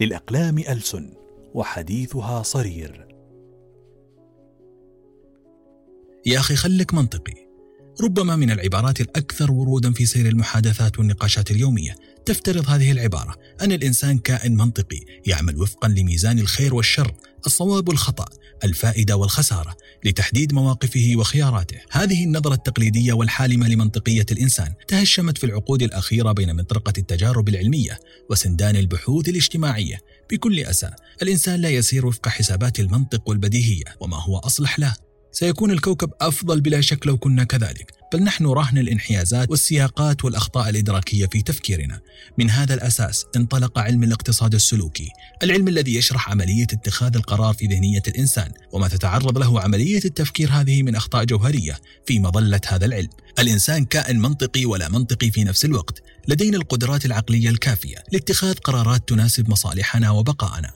للأقلام ألسن وحديثها صرير. يا أخي خلك منطقي. ربما من العبارات الأكثر ورودا في سير المحادثات والنقاشات اليومية. تفترض هذه العبارة أن الإنسان كائن منطقي يعمل وفقا لميزان الخير والشر الصواب والخطأ الفائدة والخسارة لتحديد مواقفه وخياراته. هذه النظرة التقليدية والحالمة لمنطقية الإنسان تهشمت في العقود الأخيرة بين مطرقة التجارب العلمية وسندان البحوث الاجتماعية. بكل أسى الإنسان لا يسير وفق حسابات المنطق والبديهية وما هو أصلح له؟ سيكون الكوكب أفضل بلا شك لو كنا كذلك بل نحن رهن الانحيازات والسياقات والأخطاء الإدراكية في تفكيرنا. من هذا الأساس انطلق علم الاقتصاد السلوكي العلم الذي يشرح عملية اتخاذ القرار في ذهنية الإنسان وما تتعرض له عملية التفكير هذه من أخطاء جوهرية في مظلة هذا العلم. الإنسان كائن منطقي ولا منطقي في نفس الوقت لدينا القدرات العقلية الكافية لاتخاذ قرارات تناسب مصالحنا وبقائنا.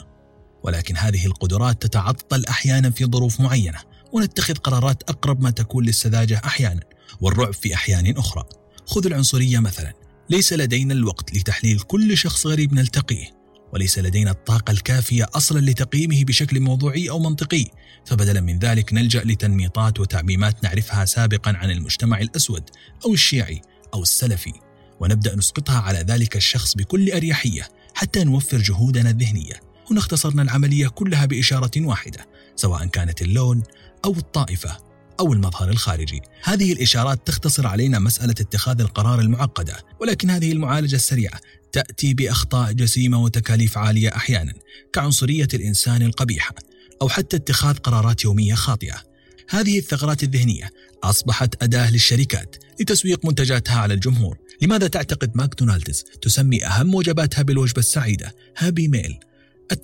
ولكن هذه القدرات تتعطل أحيانا في ظروف معينة ونتخذ قرارات أقرب ما تكون للسذاجة أحيانا والرعب في أحيان أخرى. خذ العنصرية مثلا. ليس لدينا الوقت لتحليل كل شخص غريب نلتقيه وليس لدينا الطاقة الكافية أصلا لتقييمه بشكل موضوعي أو منطقي. فبدلا من ذلك نلجأ لتنميطات وتعميمات نعرفها سابقا عن المجتمع الأسود أو الشيعي أو السلفي ونبدأ نسقطها على ذلك الشخص بكل أريحية حتى نوفر جهودنا الذهنية. هنا اختصرنا العملية كلها بإشارة واحدة سواء كانت اللون أو الطائفة أو المظهر الخارجي. هذه الإشارات تختصر علينا مسألة اتخاذ القرار المعقدة ولكن هذه المعالجة السريعة تأتي بأخطاء جسيمة وتكاليف عالية أحيانا كعنصرية الإنسان القبيحة أو حتى اتخاذ قرارات يومية خاطئة. هذه الثغرات الذهنية أصبحت أداة للشركات لتسويق منتجاتها على الجمهور. لماذا تعتقد ماكدونالدز تسمي أهم وجباتها بالوجبة السعيدة؟ Happy Meal.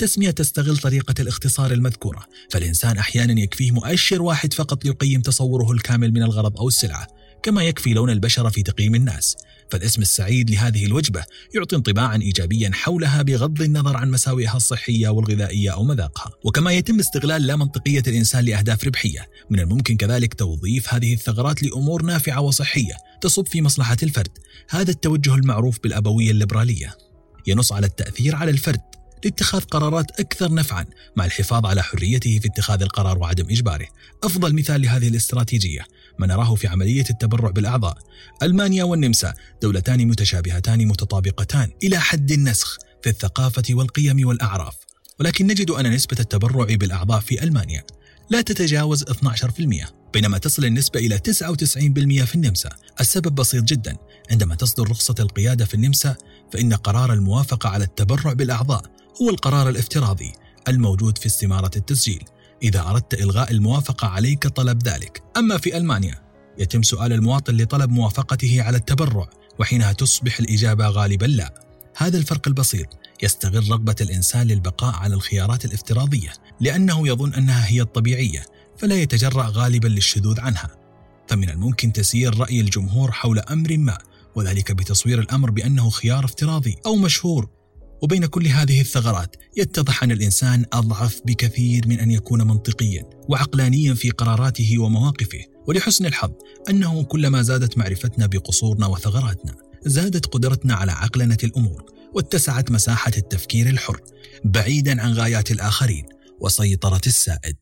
التسمية تستغل طريقة الاختصار المذكورة فالإنسان أحيانا يكفيه مؤشر واحد فقط ليقيم تصوره الكامل من الغرض أو السلعة كما يكفي لون البشرة في تقييم الناس. فالاسم السعيد لهذه الوجبة يعطي انطباعا إيجابيا حولها بغض النظر عن مساوئها الصحية والغذائية أو مذاقها. وكما يتم استغلال لا منطقية الإنسان لأهداف ربحية من الممكن كذلك توظيف هذه الثغرات لأمور نافعة وصحية تصب في مصلحة الفرد. هذا التوجه المعروف بالأبوية الليبرالية. ينص على التأثير على الفرد. لاتخاذ قرارات أكثر نفعا مع الحفاظ على حريته في اتخاذ القرار وعدم إجباره. أفضل مثال لهذه الاستراتيجية ما نراه في عملية التبرع بالأعضاء. ألمانيا والنمسا دولتان متشابهتان متطابقتان إلى حد النسخ في الثقافة والقيم والأعراف. ولكن نجد أن نسبة التبرع بالأعضاء في ألمانيا لا تتجاوز 12% بينما تصل النسبة إلى 99% في النمسا. السبب بسيط جدا عندما تصدر رخصة القيادة في النمسا فإن قرار الموافقة على التبرع بالأعضاء هو القرار الافتراضي الموجود في استمارة التسجيل. إذا أردت إلغاء الموافقة عليك طلب ذلك. أما في ألمانيا يتم سؤال المواطن لطلب موافقته على التبرع وحينها تصبح الإجابة غالبا لا. هذا الفرق البسيط. يستغل رغبة الإنسان للبقاء على الخيارات الافتراضية لأنه يظن أنها هي الطبيعية فلا يتجرأ غالبا للشذوذ عنها. فمن الممكن تسيير رأي الجمهور حول أمر ما وذلك بتصوير الأمر بأنه خيار افتراضي أو مشهور. وبين كل هذه الثغرات يتضح أن الإنسان أضعف بكثير من أن يكون منطقيا وعقلانيا في قراراته ومواقفه ولحسن الحظ أنه كلما زادت معرفتنا بقصورنا وثغراتنا زادت قدرتنا على عقلنة الأمور واتسعت مساحة التفكير الحر بعيدا عن غايات الآخرين وسيطرة السائد.